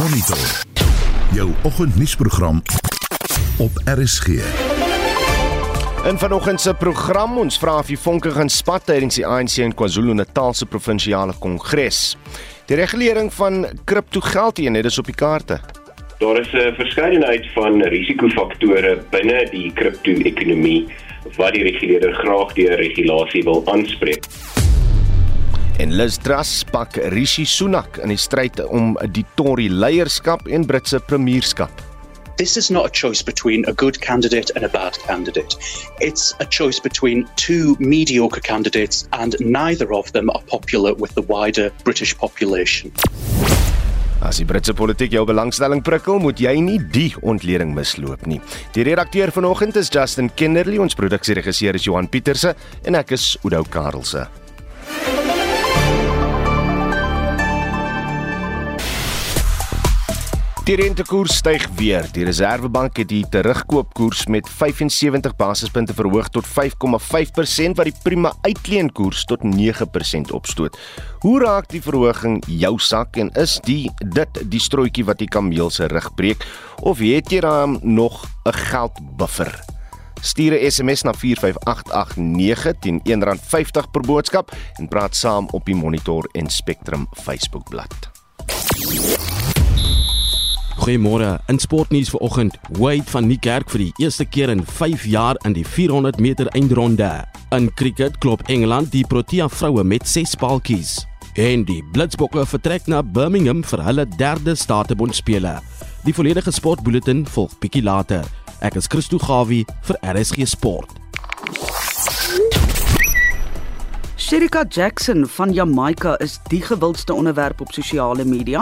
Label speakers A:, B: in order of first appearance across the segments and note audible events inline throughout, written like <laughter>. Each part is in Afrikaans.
A: Monitor. Jou oggendnuusprogram op RSG.
B: In vanoggend se program ons vra of die vonke gaan spat tydens die ANC in KwaZulu-Natal se provinsiale kongres. Die regulering van kriptogeld-eenhede is op die kaarte.
C: Daar is 'n verskeidenheid van risikofaktore binne die kripto-ekonomie wat die reguleerder graag deur regulasie wil aanspreek.
B: En Liz Truss pak Rishi Sunak in die stryd om die Tory leierskap en Britse premierskap.
D: This is not a choice between a good candidate and a bad candidate. It's a choice between two mediocre candidates, and neither of them are popular with the wider British population.
B: As die Britse politiek jou belangstelling prikkel, moet jy nie die ontleding misloop nie. Die redakteur vanoggend is Justin Kennerly, ons produksieregisseur is Johan Pieterse en ek is Oudou Karelse. Die rentekoers styg weer. Die Reserwebank het die terugkoopkoers met 75 basispunte verhoog tot 5,5% wat die prima uitleenkoers tot 9% opstoot. Hoe raak die verhoging jou sak en is die dit die strooitjie wat die kameel se rug breek of het jy dan nog 'n geldbuffer? Stuur 'n SMS na 45889 teen R1.50 per boodskap en praat saam op die Monitor en Spectrum Facebookblad.
E: Goeiemôre. In sportnuus vanoggend, Wade van Niekerk vir die eerste keer in 5 jaar in die 400 meter eindronde. In cricket klop Engeland die Protea vroue met 6 paaltjies. En die Blitsbokke vertrek na Birmingham vir hulle derde Statebondspele. Die volledige sportbulletin volg bietjie later. Ek is Christo Gawie vir RSG Sport.
F: Sherika Jackson van Jamaica is die gewildste onderwerp op sosiale media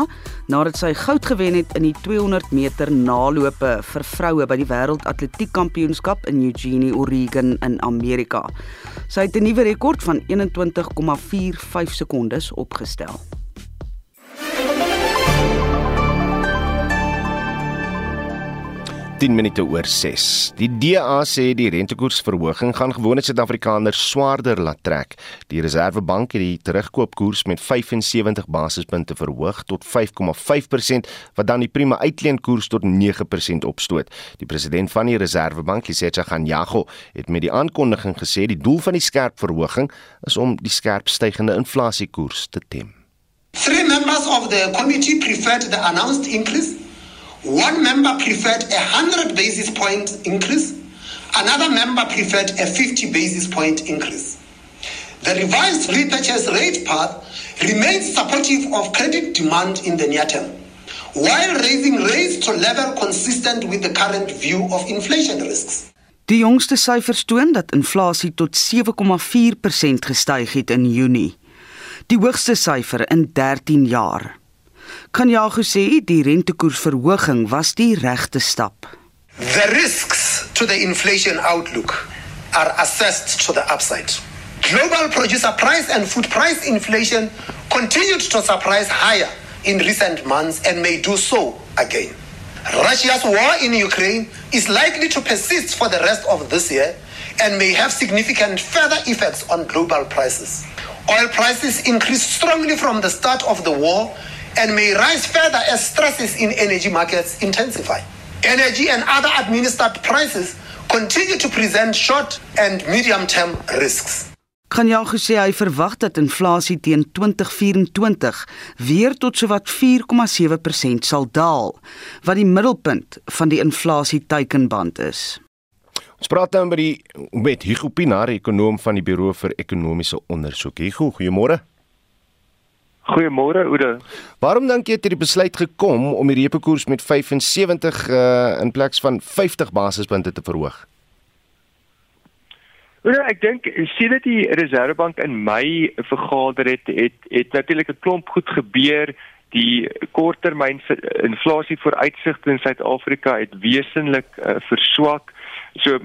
F: nadat sy goud gewen het in die 200 meter nalope vir vroue by die Wêreldatletiek Kampioenskap in Eugene, Oregon in Amerika. Sy het 'n nuwe rekord van 21,45 sekondes opgestel.
B: 10 minute oor 6. Die DA sê die rentekoersverhoging gaan gewone Suid-Afrikaners swaarder laat trek. Die Reserwebank het die terugkoopkoers met 75 basispunte verhoog tot 5,5% wat dan die prima uitleenkoers tot 9% opstoot. Die president van die Reserwebank, Lesetja Ganyago, het met die aankondiging gesê die doel van die skerp verhoging is om die skerp stygende inflasiekoers te tem.
G: Three members of the committee preferred the announced increase One member preferred a 100 basis point increase. Another member preferred a 50 basis point increase. The revised repurchase rate path remains supportive of credit demand in the near term, while raising rates to level consistent with the current view of inflation risks.
F: Die jongste syfers toon dat inflasie tot 7,4% gestyg het in Junie, die hoogste syfer in 13 jaar. Kanyago sê die rentekoersverhoging was die regte stap.
G: The risks to the inflation outlook are assessed to the upside. Global producer price and food price inflation continued to surprise higher in recent months and may do so again. Russia's war in Ukraine is likely to persist for the rest of this year and may have significant further effects on global prices. Oil prices increased strongly from the start of the war and may rise further as stresses in energy markets intensify. Energy and other administered prices continue to present short and medium term risks.
F: Kan jy gesê hy verwag dat inflasie teen 2024 weer tot sowat 4,7% sal daal, wat die middelpunt van die inflasie teikenband is.
B: Ons praat nou met die met Hugo Pinaar, ekonom van die Buro vir Ekonomiese Onderzoek. Hugo, goeiemôre.
H: Goeiemôre Oude.
B: Waarom dink jy het hierdie besluit gekom om die reepekoers met 75 uh, in plaas van 50 basispunte te verhoog?
H: Oude, ek dink sedert die Reservebank in Mei vergader het, het het natuurlik 'n klomp goed gebeur. Die korttermyn inflasie vooruitsigte in Suid-Afrika het wesentlik uh, verswak. So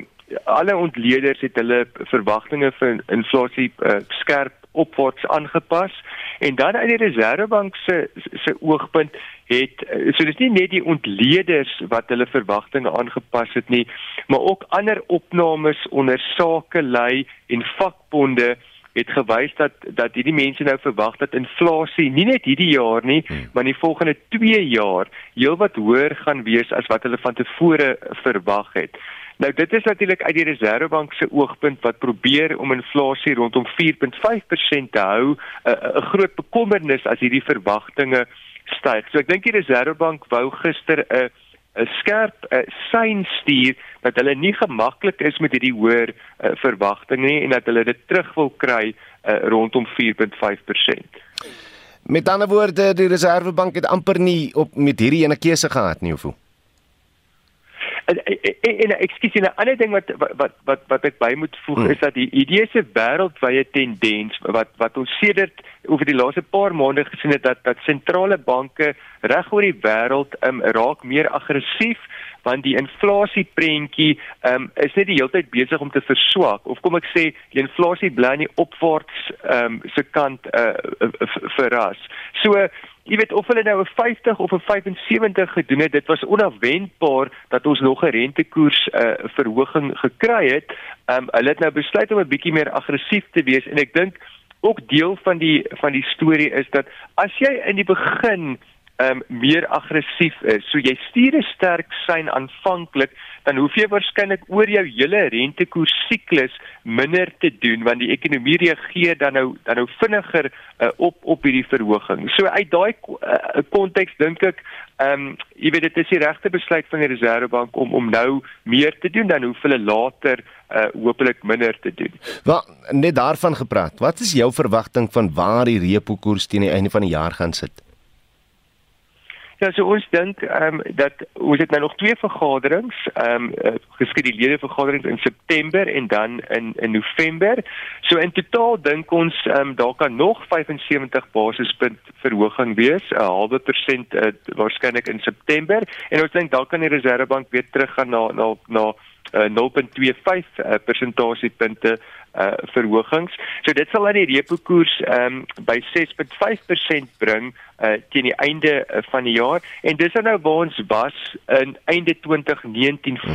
H: alle ontleeders het hulle verwagtinge vir inflasie uh, skerp opwaarts aangepas. En dan uit die Reservebank se se oogpunt het so dis nie net die ontleeders wat hulle verwagtinge aangepas het nie maar ook ander opnames onder sakelei en vakbonde het gewys dat dat hierdie mense nou verwag dat inflasie nie net hierdie jaar nie, hmm. maar in die volgende 2 jaar heelwat hoër gaan wees as wat hulle van tevore verwag het. Nou dit is natuurlik uit die Reserwebank se oogpunt wat probeer om inflasie rondom 4.5% te hou, 'n groot bekommernis as hierdie verwagtinge styg. So ek dink die Reserwebank wou gister 'n 'n skerp uh, sein stuur dat hulle nie gemaklik is met hierdie hoër uh, verwagtinge nie en dat hulle dit terug wil kry uh, rondom 4.5%.
B: Met ander woorde, die Reserwebank het amper nie op met hierdie ene keuse gehad nie, hoeveel?
H: En en ekskuus, 'n ander ding wat wat wat wat ek by moet voeg hmm. is dat die idee se wêreldwye tendens wat wat ons sedert oor die laaste paar maande gesien het dat dat sentrale banke reg oor die wêreld um, raak meer aggressief want die inflasieprentjie um, is net die hele tyd besig om te verswak of kom ek sê die inflasie bly nie opwaarts um, se kant uh, verras. So jy weet of hulle nou 'n 50 of 'n 75 gedoen het, dit was onafwendbaar dat ons nog 'n rentekoers uh, verhoging gekry het. Um, hulle het nou besluit om 'n bietjie meer aggressief te wees en ek dink ook deel van die van die storie is dat as jy in die begin um, meer aggressief is. So jy stuur 'n sterk sein aanvanklik, dan hoef jy waarskynlik oor jou hele rentekoers siklus minder te doen want die ekonomie reageer dan nou dan nou vinniger uh, op op hierdie verhoging. So uit daai uh, konteks dink ek, ehm um, jy weet dit is die regte besluit van die Reserwebank om om nou meer te doen dan hoef hulle later uh hopelik minder te doen.
B: Wel, net daarvan gepraat. Wat is jou verwagting van waar die repo koers teen die einde van die jaar gaan sit?
H: Ja, so ons dink ehm um, dat ons het nou nog twee vergaderings, ehm um, geskeduleerde vergaderings in September en dan in in November. So in totaal dink ons ehm um, daar kan nog 75 basispunt verhoging wees, 'n halwe persent uh, waarskynlik in September en ons dink dalk kan die Reserwebank weer teruggaan na na na uh, 0.25 uh, persentasiepunte uh verhogings. So dit sal aan die repo koers um by 6.5% bring uh teen die einde uh, van die jaar en dis nou waar ons was in einde 2019 hmm.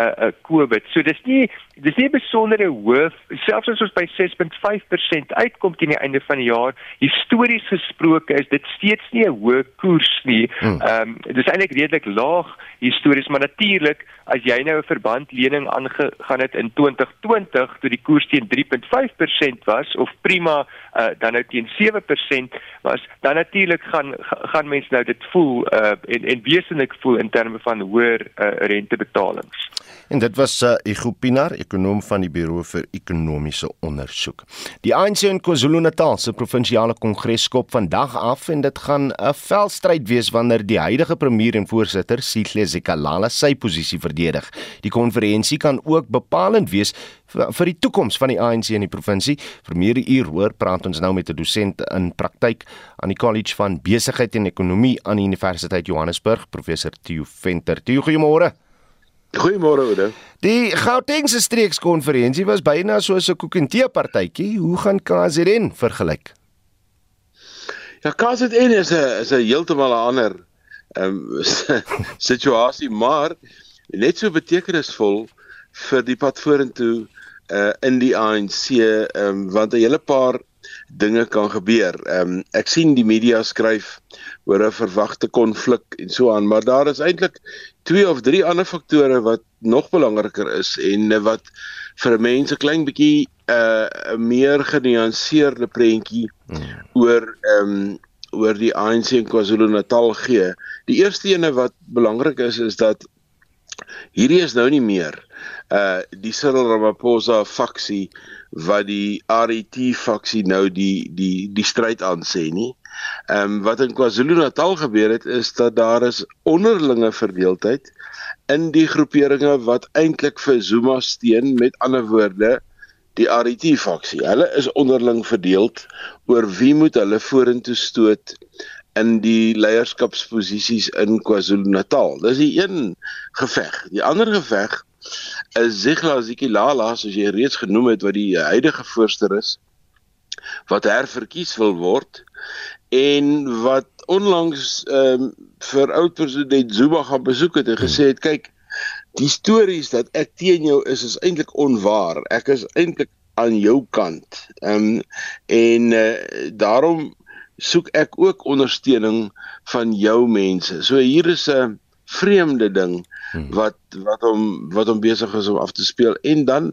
H: Uh, uh COVID. So dis nie dis nie 'n besondere hoof selfs as ons by 6.5% uitkom teen die einde van die jaar. Histories gesproke is dit steeds nie 'n hoë koers nie. Hmm. Ehm um, dis eintlik redelik laag histories, maar natuurlik as jy nou 'n verbandlening aangegaan het in 2020 toe die koers teen 3.5% was of prima uh, dan nou teen 7% was, dan natuurlik gaan gaan mense nou dit voel uh, en en wesentlik voel in terme van hoër uh, rentebetalings.
B: En dit was uh, Ego Pinaar, ekonom van die Buro vir Ekonomiese Ondersoek. Die ANC in KwaZulu-Natal se provinsiale kongres skop vandag af en dit gaan 'n velstryd wees wanneer die huidige premier en voorsitter, Sihle Zikalala, sy posisie verdedig. Die konferensie kan ook bepalend wees vir, die toekoms van die ANC in die provinsie. Vir meer hieroor praat ons nou met 'n dosent in praktyk aan die College van Besigheid en Ekonomie aan die Universiteit Johannesburg, professor Theo Venter. Theo, goeiemôre.
I: Goeiemôre Oude.
B: Die Gautengse streekskonferensie was byna soos 'n koek en tee partytjie. Hoe gaan KZN vergelyk?
I: Ja, KZN is 'n is 'n heeltemal 'n ander ehm um, <laughs> situasie, maar net so betekenisvol vir die pad vorentoe uh in die ANC ehm um, want 'n hele paar dinge kan gebeur. Ehm um, ek sien die media skryf oor 'n verwagte konflik en so aan, maar daar is eintlik twee of drie ander faktore wat nog belangriker is en wat vir mense klein bietjie 'n uh, meer genuanceerde prentjie hmm. oor ehm um, oor die ANC in KwaZulu-Natal gee. Die eerste ene wat belangrik is is dat hierdie is nou nie meer uh die Cyril Ramaphosa faksie wat die RET faksie nou die die die stryd aan sê nie. Ehm um, wat in KwaZulu-Natal gebeur het is dat daar is onderlinge verdeeldheid in die groeperinge wat eintlik vir Zuma steun met ander woorde die RET faksie. Hulle is onderling verdeeld oor wie moet hulle vorentoe stoot in die leierskapsposisies in KwaZulu-Natal. Dis die een geveg. Die ander geveg is Zigla Zikilala soos jy reeds genoem het wat die huidige voorsteur is wat herverkies wil word en wat onlangs ehm um, vir oud president Zuma gaan besoek het en gesê het kyk die stories dat ek teen jou is is eintlik onwaar ek is eintlik aan jou kant. Ehm um, en uh, daarom soek ek ook ondersteuning van jou mense. So hier is 'n vreemde ding hmm. wat wat hom wat hom besig is om af te speel en dan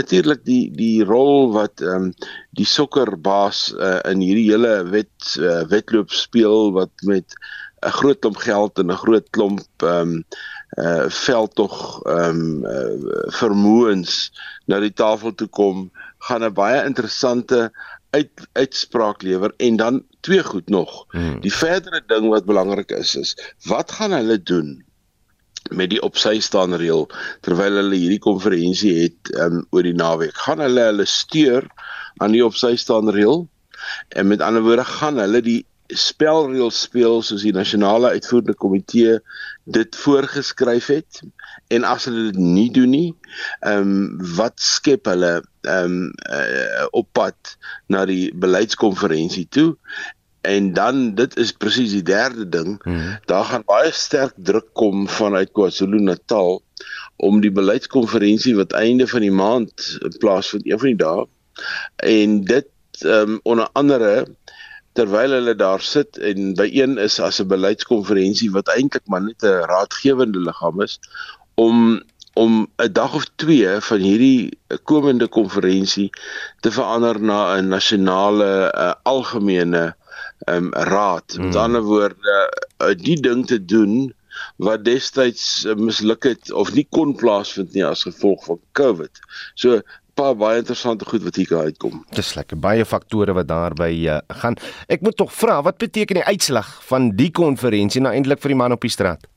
I: natuurlik die die rol wat ehm um, die sokkerbaas uh, in hierdie hele wet uh, wedloop speel wat met 'n groot klomp geld en 'n groot klomp ehm um, uh veld tog ehm um, uh, vermoëns na die tafel toe kom gaan 'n baie interessante uit uitspraak lewer en dan twee goed nog. Hmm. Die verdere ding wat belangrik is is wat gaan hulle doen met die opsy staan reël terwyl hulle hierdie konferensie het um, oor die naweek. Gaan hulle hulle steur aan die opsy staan reël? En met ander woorde gaan hulle die spelreëls speel soos die nasionale uitvoerende komitee dit voorgeskryf het en as hulle dit nie doen nie, ehm um, wat skep hulle ehm um, uh, op pad na die beleidskonferensie toe? En dan dit is presies die derde ding, hmm. daar gaan baie sterk druk kom vanuit KwaZulu-Natal om die beleidskonferensie wat einde van die maand plaasvind een van die dae en dit ehm um, onder andere terwyl hulle daar sit en by een is as 'n beleidskonferensie wat eintlik maar net 'n raadgewende liggaam is om om 'n dag of 2 van hierdie komende konferensie te verander na 'n nasionale uh, algemene um, raad. Met hmm. ander woorde, uh, die ding te doen wat destyds uh, misluk het of nie kon plaasvind nie as gevolg van COVID. So paar baie interessante goed wat hier uitkom.
B: Dis lekker baie faktore wat daarby uh, gaan. Ek moet tog vra, wat beteken die uitslag van die konferensie nou eintlik vir die man op die straat?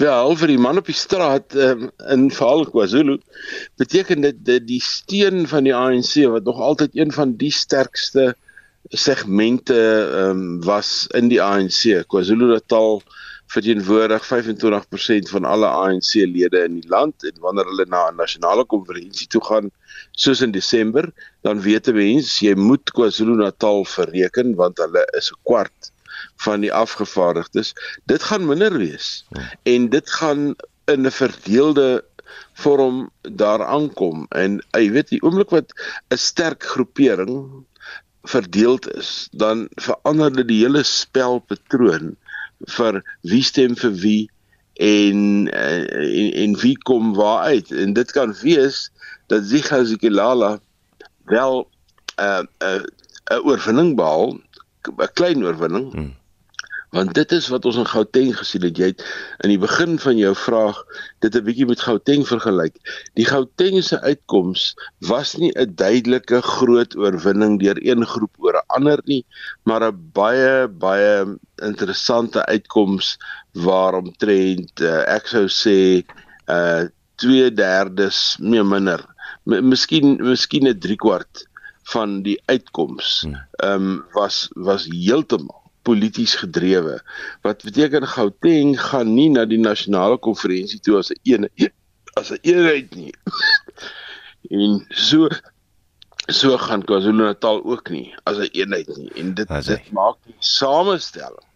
I: Ja, al vir die man op die straat um, in veral KwaZulu beteken dit dat die steun van die ANC wat nog altyd een van die sterkste segmente um, was in die ANC, KwaZulu-Natal verteenwoordig 25% van alle ANC-lede in die land en wanneer hulle na 'n nasionale konferensie toe gaan soos in Desember, dan weet 'n mens jy moet KwaZulu-Natal verreken want hulle is 'n kwart van die afgevaardigdes. Dit gaan minder wees. En dit gaan in 'n verdeelde vorm daar aankom en jy weet die oomblik wat 'n sterk groepering verdeeld is, dan verander dit die hele spelpatroon vir wie stem vir wie en eh, en, en wie kom waar uit. En dit kan wees dat Zika Zikalala wel 'n uh, 'n uh, 'n oorwinning behaal 'n klein oorwinning hmm want dit is wat ons in Gauteng gesien het. Jy het in die begin van jou vraag dit 'n bietjie met Gauteng vergelyk. Die Gauteng se uitkoms was nie 'n duidelike groot oorwinning deur een groep oor 'n ander nie maar 'n baie baie interessante uitkoms waaromtrent uh, ek sou sê uh 2/3 meer minder. Miskien miskien 'n 3 kwart van die uitkoms hmm. ehm um, was was heeltemal polities gedrewe. Wat beteken Gauteng gaan nie na die nasionale konferensie toe as 'n een as 'n eenheid nie. <laughs> en so so gaan KwaZulu-Natal ook nie as 'n eenheid nie. En dit dit maak die samestelling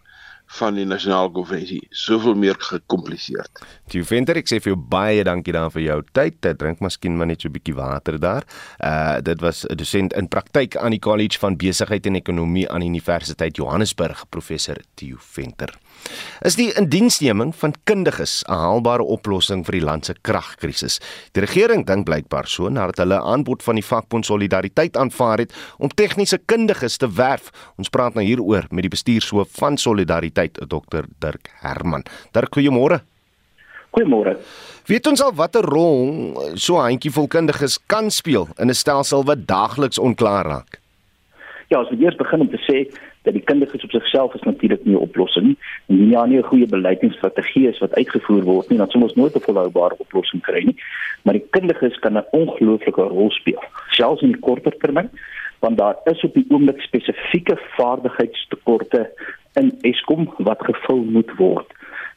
I: van die nasionale konferensie soveel meer gekompliseerd.
B: Jy venter ek sê vir jou baie dankie dan vir jou tyd. Ek drink miskien maar net so 'n bietjie water daar. Uh dit was 'n dosent in praktyk aan die College van Besigheid en Ekonomie aan Universiteit Johannesburg, professor Theo Venter. Is die indiensneming van kundiges 'n haalbare oplossing vir die land se kragkrisis? Die regering dink blykbaar so nadat hulle 'n aanbod van die vakbond Solidariteit aanvaar het om tegniese kundiges te werf. Ons praat nou hieroor met die bestuurshoof van Solidariteit, Dr Dirk Herman. Dirk, goeiemôre.
J: Goeiemôre.
B: Weet ons al watter rol so 'n handjievol kundiges kan speel in 'n stelsel wat daagliks onklaar raak?
J: Ja, as we eers begin om te sê dat die kundiges op sigself is natuurlik nie 'n oplossing nie. En nie ja nie 'n goeie beleidingsstrategie is wat uitgevoer word nie, dan sou ons nooit 'n volhoubare oplossing kry nie. Maar die kundiges kan 'n ongelooflike rol speel, selfs in die korter termyn, want daar is op die oomblik spesifieke vaardigheidstekorte in Eskom wat gevul moet word.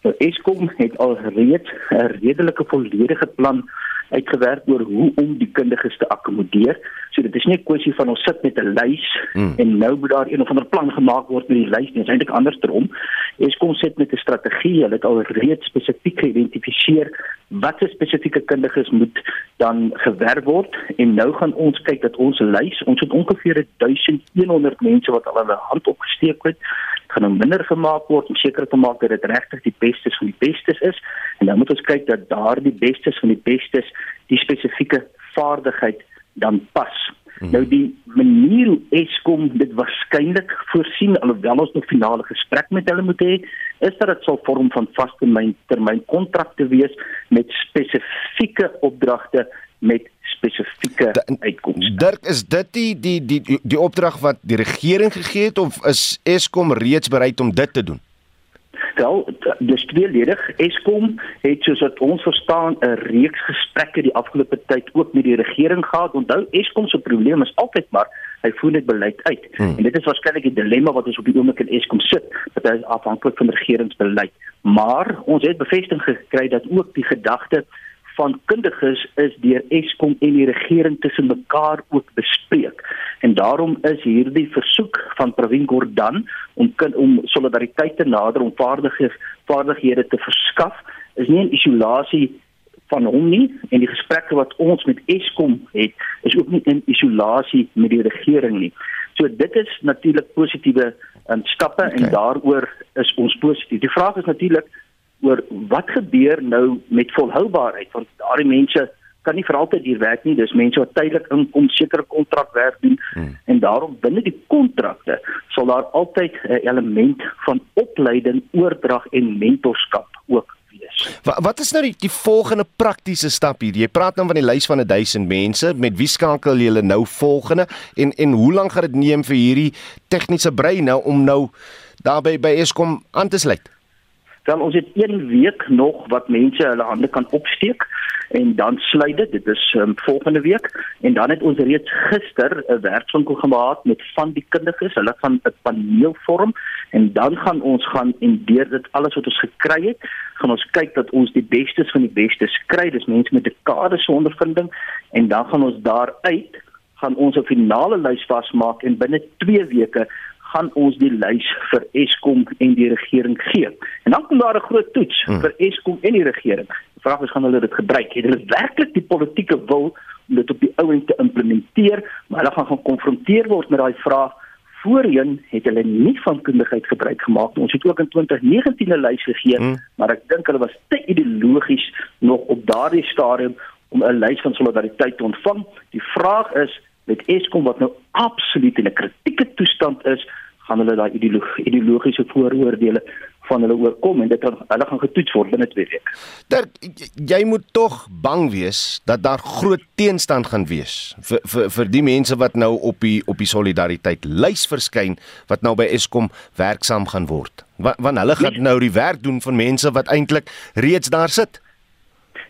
J: Nou Eskom het al reeds 'n redelike volledige plan uitgewerk oor hoe om die kundiges te akkommodeer. So dit is nie 'n kwessie van ons sit met 'n lys hmm. en nou moet daar een of ander plan gemaak word met die lys nie. Dit is eintlik andersom. Eskom sit met 'n strategie. Hulle het al reeds spesifiek geïdentifiseer watter spesifieke kundiges moet dan gewerf word en nou gaan ons kyk dat ons lys, ons het ongeveer 1100 mense wat al hulle hand opgesteek het, gaan nou minder gemaak word om seker te maak dat dit regtig die bestes van die bestes is en dan moet ons kyk dat daardie bestes van die bestes die spesifieke vaardigheid dan pas. Hmm. Nou die manier hoe Eskom dit waarskynlik voorsien alhoewel ons nog finale gesprek met hulle moet hê, is dat dit sal vorm van vaste termyn kontrakte wees met spesifieke opdragte met spesifieke uitkomste.
B: Dirk, is dit die die die die, die opdrag wat die regering gegee het of is Eskom reeds bereid om dit te doen?
J: Wel, dis tweeledig. Eskom het soos wat ons verstaan 'n reeks gesprekke die afgelope tyd ook met die regering gehad. Onthou, Eskom se probleem is altyd maar hy voer net beleid uit. Hmm. En dit is waarskynlik die dilemma wat ons op die oomblik in Eskom sit, dat hy afhanklik van regeringsbeleid. Maar ons het bevestiging gekry dat ook die gedagte van kundiges is deur Eskom en die regering tussen mekaar ook bespreek. En daarom is hierdie versoek van Pravin Gordhan om om solidariteit te nader om vaardighede vaardighede te verskaf is nie 'n isolasie van hom nie en die gesprekke wat ons met Eskom het is ook nie in isolasie met die regering nie. So dit is natuurlik positiewe um, stappe okay. en daaroor is ons positief. Die vraag is natuurlik oor wat gebeur nou met volhoubaarheid want daardie mense kan nie vir altyd hier werk nie dis mense wat tydelik inkom sekere kontrakwerk doen hmm. en daarom binne die kontrakte sal daar altyd 'n element van opleiding oordrag en mentorskap ook wees.
B: Wat wat is nou die, die volgende praktiese stap hier? Jy praat nou van die lys van 1000 mense, met wie skakel julle nou volgende en en hoe lank gaan dit neem vir hierdie tegniese brein nou om nou daarby by Eskom aan te sluit?
J: Dan ons het een week nog wat mense hulle hande kan opsteek en dan sluit dit. Dit is um, volgende week. En dan het ons reeds gister 'n werkswinkel gehad met van die kundiges. Hulle gaan 'n paneel vorm en dan gaan ons gaan en deur dit alles wat ons gekry het gaan ons kyk dat ons die bestes van die bestes kry. Dis mense met 'n kaders ondervinding en dan gaan ons daaruit gaan ons 'n finale lys vasmaak en binne 2 weke gaan ons die lys vir Eskom en die regering gee. En dan kom daar 'n groot toets hmm. vir Eskom en die regering. Die vraag is gaan hulle dit gebruik? Het hulle werklik die politieke wil om dit op die ou end te implementeer? Maar hulle gaan gaan konfronteer word met daai vraag. Voorheen het hulle nie van kundigheid gebruik gemaak. Ons het ook in 2019 'n lys gegee, hmm. maar ek dink hulle was te ideologies nog op daardie stadium om 'n lys van solidariteit te ontvang. Die vraag is met Eskom wat nou absoluut in 'n kritieke toestand is, gaan hulle daai ideologiese vooroordeele van hulle oorkom en dit gaan hulle gaan getoets word binne 2 weke.
B: Dirk, jy moet tog bang wees dat daar groot teenstand gaan wees vir vir vir die mense wat nou op die op die solidariteit lys verskyn wat nou by Eskom werksaam gaan word. Want want hulle gaan nee. nou die werk doen van mense wat eintlik reeds daar sit.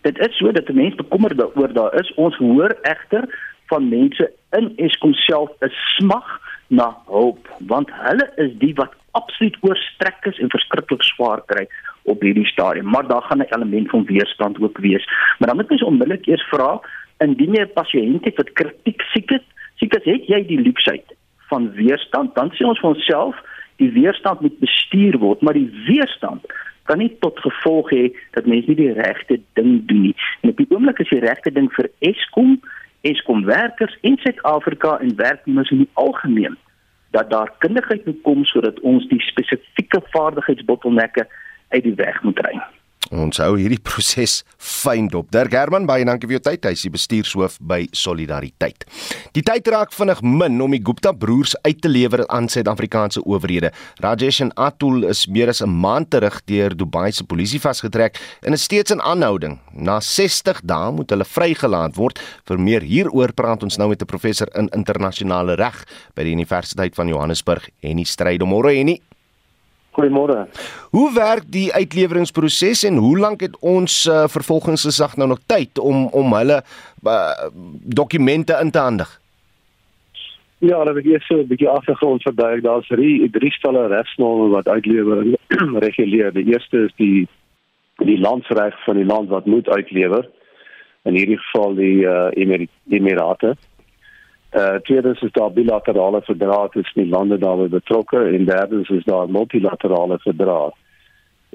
J: Dit is so dat mense bekommerd daaroor daar is. Ons hoor egter van mense in Eskom self 'n smag na hulp want hulle is die wat absoluut oorstrek is en verskriklik swaar kry op hierdie stadium. Maar daar gaan 'n element van weerstand ook wees. Maar dan moet jy onmiddellik eers vra indien jy 'n pasiënt het wat kritiek siek is siek is het jy die luksheid van weerstand? Dan sê ons vir onsself die weerstand moet bestuur word maar die weerstand kan nie tot gevolg hê dat mense nie die regte ding doen nie. En op die oomblik is die regte ding vir Eskom Eskom werkers in Suid-Afrika en werknemers in die algemeen dat daar kundigheid moet kom sodat ons die spesifieke vaardigheidsbottelnekke uit die weg moet ry.
B: Ons hou hierdie proses fyn dop. Dirk Herman, baie dankie vir jou tyd. Hy is die bestuurshoof by Solidariteit. Die tyd raak vinnig min om die Gupta broers uit te lewer aan Suid-Afrikaanse owerhede. Rajesh en Atul is meer as 'n maand terug deur Dubai se polisie vasgetrek en is steeds in aanhouding. Na 60 dae moet hulle vrygelaat word. Vir meer hieroor praat ons nou met 'n professor in internasionale reg by die Universiteit van Johannesburg en die stryd om môre en nie
K: Goeiemôre.
B: Hoe werk die uitleweringsproses en hoe lank het ons uh, vervolgingsgesag nou nog tyd om om hulle uh, dokumente in te handig?
K: Ja, dan wil ek so 'n bietjie agtergrond verduidelik. Daar's drie drie stelle regsnorme wat uitlewering <clears throat> reguleer. Die eerste is die die landsreg van die land wat moet uitlewer. In hierdie geval die uh, Emirate. Uh tweedens is daar bilaterale verdrae tussen die lande daarbey betrokke en derdens is daar multilaterale verdrae.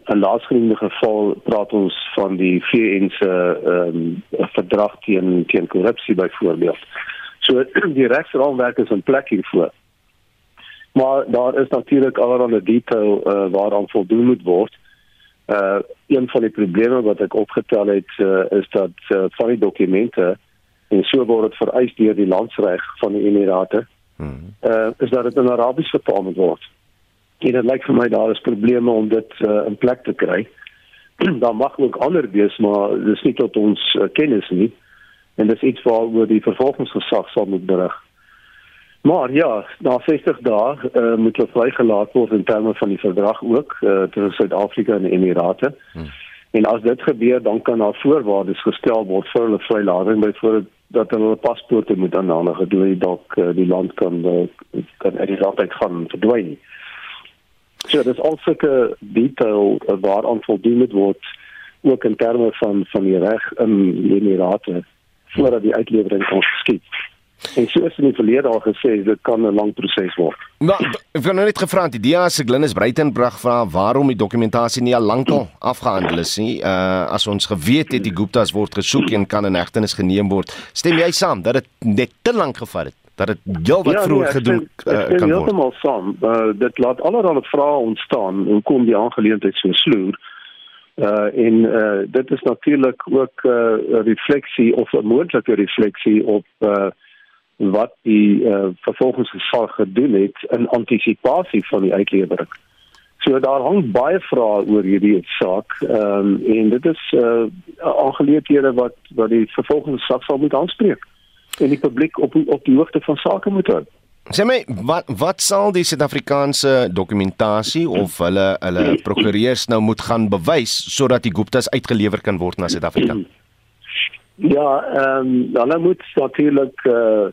K: In laasgenoemde geval praat ons van die VN se ehm um, verdrag teen teen korrupsie byvoorbeeld. So <clears throat> die regsraamwerk is in plek hiervoor. Maar daar is natuurlik allerlei detail uh, waaraan voldoen moet word. Uh een van die probleme wat ek opgetel het uh, is dat uh, van die dokumente en so word dit vereis deur die landsreg van die Emirate. Hmm. Uh is dat dit in Arabies vertaal moet word. En dit lyk vir my daar is probleme om dit uh, in plek te kry. <clears throat> daar mag ook ander wees, maar dis nie tot ons uh, kennis nie. En dis iets waaroor die vervolgingsgesag sal moet berig. Maar ja, na 60 dae uh, moet hulle vrygelaat word in terme van die verdrag ook uh, tussen Suid-Afrika en die Emirate. Hmm. En as dit gebeur, dan kan daar voorwaardes gestel word vir hulle vrylating, byvoorbeeld dat hulle paspoorte moet aanneem gedoen het dalk uh, die land kan uh, kan uit die land uit gaan verdwyn. So dis alsoke detail uh, waaraan voldoen moet word ook in terme van van die reg in die Emirate voordat die uitlewering kan geskied. En soos in die verlede al gesê, dit kan 'n lang proses word.
B: Nou, ek het nou net gevra die DEA se Glennis Breitenberg vra waarom die dokumentasie nie al lankal afgehandel is nie. Uh as ons geweet het die Guptas word gesoek en kan in hegtenis geneem word, stem jy saam dat dit net te lank gevat het? Dat dit heel wat ja, vroeër nee, gedoen uh, kan word.
K: Stem heeltemal saam. Uh, dit laat allerlei vrae ontstaan en kom die aangeleentheid so sloer. Uh en uh dit is natuurlik ook 'n uh, refleksie of 'n moontlike refleksie op uh wat die uh, vervolgingsgesag gedoen het in antisipasie van die uitlewering. So daar hang baie vrae oor hierdie saak. Ehm um, en dit is uh aangeleethede wat wat die vervolgingsgesag sal moet aanspreek en die publiek op op die hoogte van sake moet hou.
B: Sê my wat wat sal die Suid-Afrikaanse dokumentasie of hulle hulle <clears throat> prokureurs nou moet gaan bewys sodat die Guptas uitgelewer kan word na Suid-Afrika? <clears throat>
K: Ja, ehm um, hulle moet natuurlik eh uh,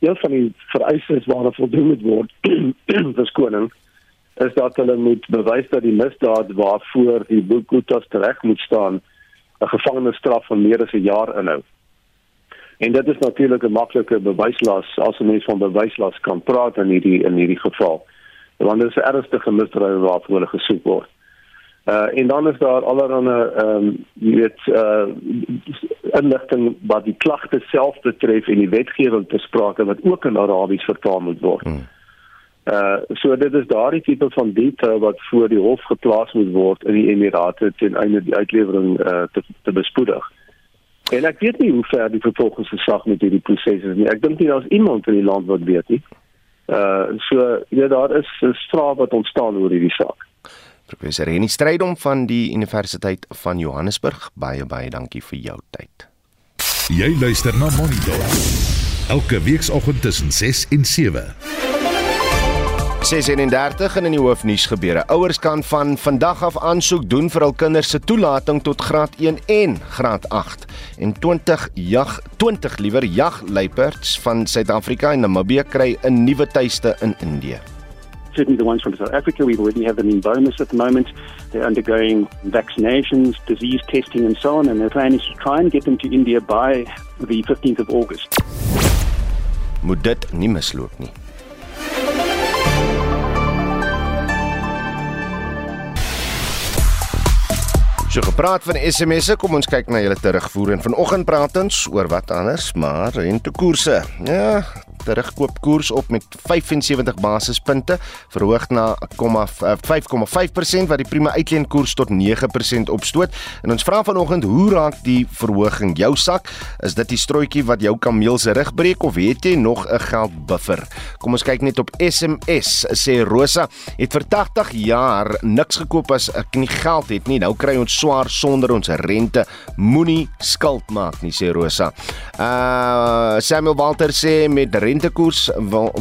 K: een van die vereistes waarna voldoen moet word <clears throat> verskoning is dat hulle moet bewys dat die misdaad waarvoor die Boekoetas reg moet staan 'n gevangenisstraf van meer as 'n jaar inhou. En dit is natuurlik 'n maklike bewyslas as 'n mens van bewyslas kan praat in hierdie in hierdie geval. Want dit is 'n ernstige misdrijf waarvoor hulle gesoek word. Uh en dan is daar allerlei ehm um, jy weet uh inligting wat die klagte self betref en die wetgewing te sprake wat ook in Arabies vertaal moet word. Hmm. Uh so dit is daardie tipe van detail wat voor die hof geplaas moet word in die Emirate ten einde die uitlewering uh te, te bespoedig. En ek weet nie hoe ver die vervolgingsgesag met hierdie proses is nie. Ek dink nie daar's iemand in die land wat weet nie. Uh so ja daar is 'n straat wat ontstaan oor hierdie saak.
B: Professor Reni Strydom van die Universiteit van Johannesburg, baie baie dankie vir jou tyd.
A: Jy luister na Monitor. Elke weekoggend tussen 6 en 7.
B: 36 in die hoofnuus gebeure. Ouers kan van vandag af aansoek doen vir hul kinders se toelating tot graad 1 en graad 8 en 20 jag 20 liewer jagluiperds van Suid-Afrika en Namibië kry 'n nuwe tuiste in Indië
L: certainly the ones from South Africa. We already have them in bonus at the moment. They're undergoing vaccinations, disease testing, and so on. And their plan is to try and get them to India by the 15th of August.
B: Moet dit nie misloop nie. So gepraat van SMS'e, kom ons kyk na julle terugvoer en vanoggend praat ons oor wat anders, maar rentekoerse. Ja, terugkoopkoers op met 75 basispunte, verhoog na 5,5% wat die prima uitleenkoers tot 9% opstoot. En ons vra vanoggend, hoe raak die verhoging jou sak? Is dit die strooitjie wat jou kameel se rug breek of het jy nog 'n geldbuffer? Kom ons kyk net op SMS. Sê Rosa, het vir 80 jaar niks gekoop as ek nie geld het nie. Nou kry ons swaar sonder ons rente. Moenie skuld maak nie, sê Rosa. Uh Samuel Walter sê met rentekoers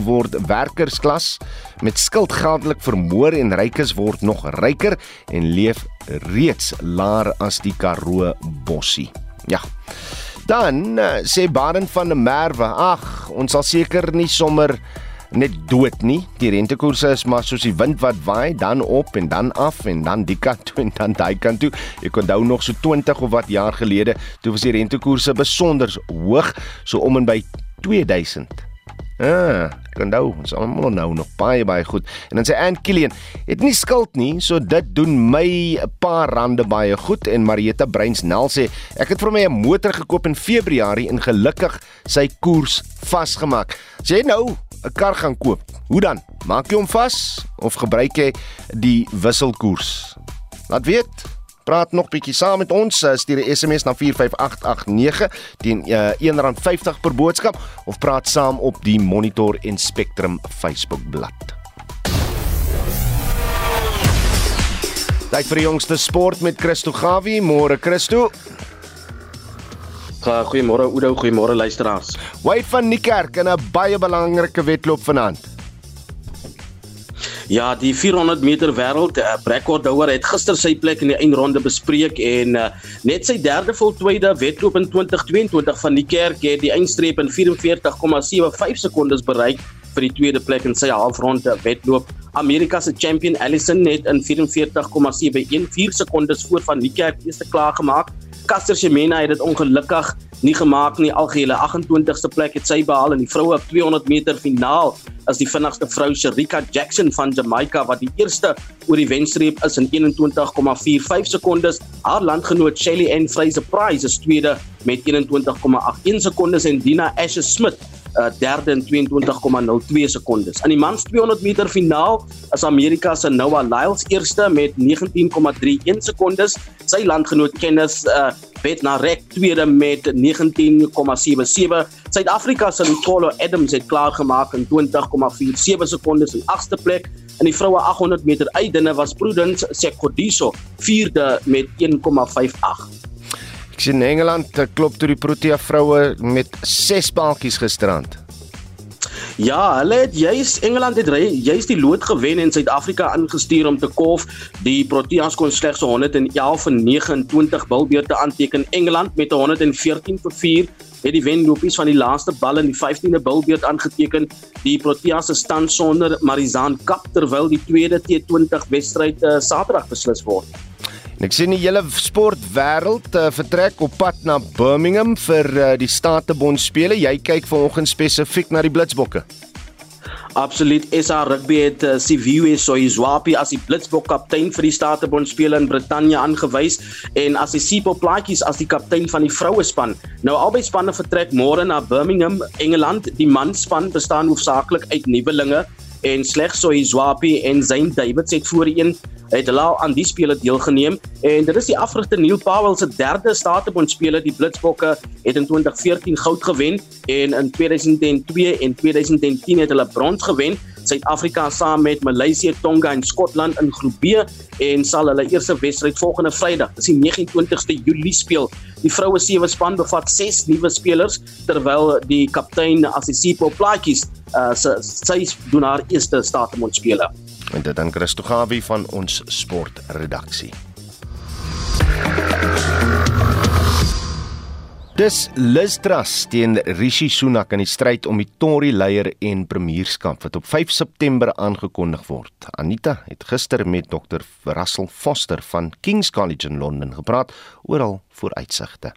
B: word werkersklas met skuld geldelik vermoor en rykes word nog ryker en leef reeds laer as die Karoo bossie. Ja. Dan uh, sê Baden van der Merwe, ag, ons sal seker nie sommer net dood nie. Die rentekoerse is maar soos die wind wat waai, dan op en dan af en dan die kant toe en dan daai kant toe. Ek onthou nog so 20 of wat jaar gelede, toe was die rentekoerse besonder hoog, so om en by 2000 Ja, kan nou, ons almal nou nog baie baie goed. En dan sê Ann Killian, het nie skuld nie, so dit doen my 'n paar rande baie goed en Marieta Breins Nel sê, ek het vir my 'n motor gekoop in Februarie en gelukkig sy koers vasgemaak. As jy nou 'n kar gaan koop, hoe dan? Maak jy hom vas of gebruik jy die wisselkoers? Laat weet. Praat nog bietjie saam met ons. eh, Stuur 'n SMS na 45889 teen uh, R1.50 per boodskap of praat saam op die Monitor en Spectrum Facebook bladsy. Tyd vir die jongste sport met Christo Gawie. Môre Christo.
E: Goeiemôre Oudo, goeiemôre luisteraars.
B: Wade van Niekerk in 'n baie belangrike wedloop vanaand.
E: Ja, die 400 meter wêreld uh, rekordhouer het gister sy plek in die eindronde bespreek en uh, net sy derde voltooide wedloop in 2022 van die kerk het die eindstreep in 44,75 sekondes bereik vir die tweede plek in sy halfronde wedloop. Amerika se champion Allison het in 44,714 sekondes voor van die kerk eerste klaar gemaak. Caster Semenya het dit ongelukkig nie gemaak nie. Algehele 28ste plek het sy behaal in die vroue 200 meter finaal as die vinnigste vrou Sherika Jackson van Jamaica wat die eerste oor die wenstreep is in 21,45 sekondes. Haar landgenoot Shelly Ann Fraser Price is tweede met 21,81 sekondes en Dina Asher Smith uh, derde in 22,02 sekondes. In die mans 200 meter finaal is Amerika se Noah Lyles eerste met 19,31 sekondes. Sy landgenoot Kenneth uh, Bednarek tweede met 19,77. Suid-Afrika se Lutolo Adams het klaar gemaak in 20,47 sekondes in agste plek. In die vroue 800 meter uitdinne was Prudence Sekgodiso vierde met 1,58.
B: Ek sien Engeland eh, klop toe die Protea vroue met 6 balkies gisterand.
E: Ja, hulle het juis Engeland het juis die lood gewen en Suid-Afrika ingestuur om te kolf. Die Proteas kon slegs 111 en 29 bilbeurte aanteken. Engeland met 114 vir 4 het die wenlopies van die laaste bal in die 15de bilbeurt aangeteken. Die Proteas se stand sonder Marizaan Kap terwyl die tweede T20 wedstryd uh, Saterdag beslis word.
B: En ek sien die hele sportwêreld uh, vertrek op pad na Birmingham vir uh, die Statebond spele. Jy kyk vanoggend spesifiek na die Blitsbokke.
E: Absoluut. SA Rugby het uh, Siviwe Soizwapi as die Blitsbok kaptein vir die Statebond spele in Brittanje aangewys en as die Sipo Plaatjies as die kaptein van die vrouespan. Nou albei spanne vertrek môre na Birmingham, Engeland. Die manspan bestaan hoofsaaklik uit nuwelinge en slegs Soizwapi en Zain Davids het voorheen het hulle aan die spele deelgeneem. En dit is die afrigter Neil Powell se derde Statebond spele die Blitsbokke het in 2014 goud gewen en in 2002 en 2010 het hulle brons gewen Suid-Afrika saam met Maleisië, Tonga en Skotland in groep B en sal hulle eerste wedstryd volgende Vrydag, dis die 29ste Julie speel. Die vroue sewe span bevat 6 nuwe spelers terwyl die kaptein Assisipo Plaatjies uh, sy doen haar eerste Statebond spele.
B: En dit dan Christo Gawie van ons sportredaksie. Dis Liz Truss teen Rishi Sunak in die stryd om die Tory-leier en premierskap wat op 5 September aangekondig word. Anita het gister met Dr. Russell Foster van King's College in Londen gepraat oor al vooruitsigte.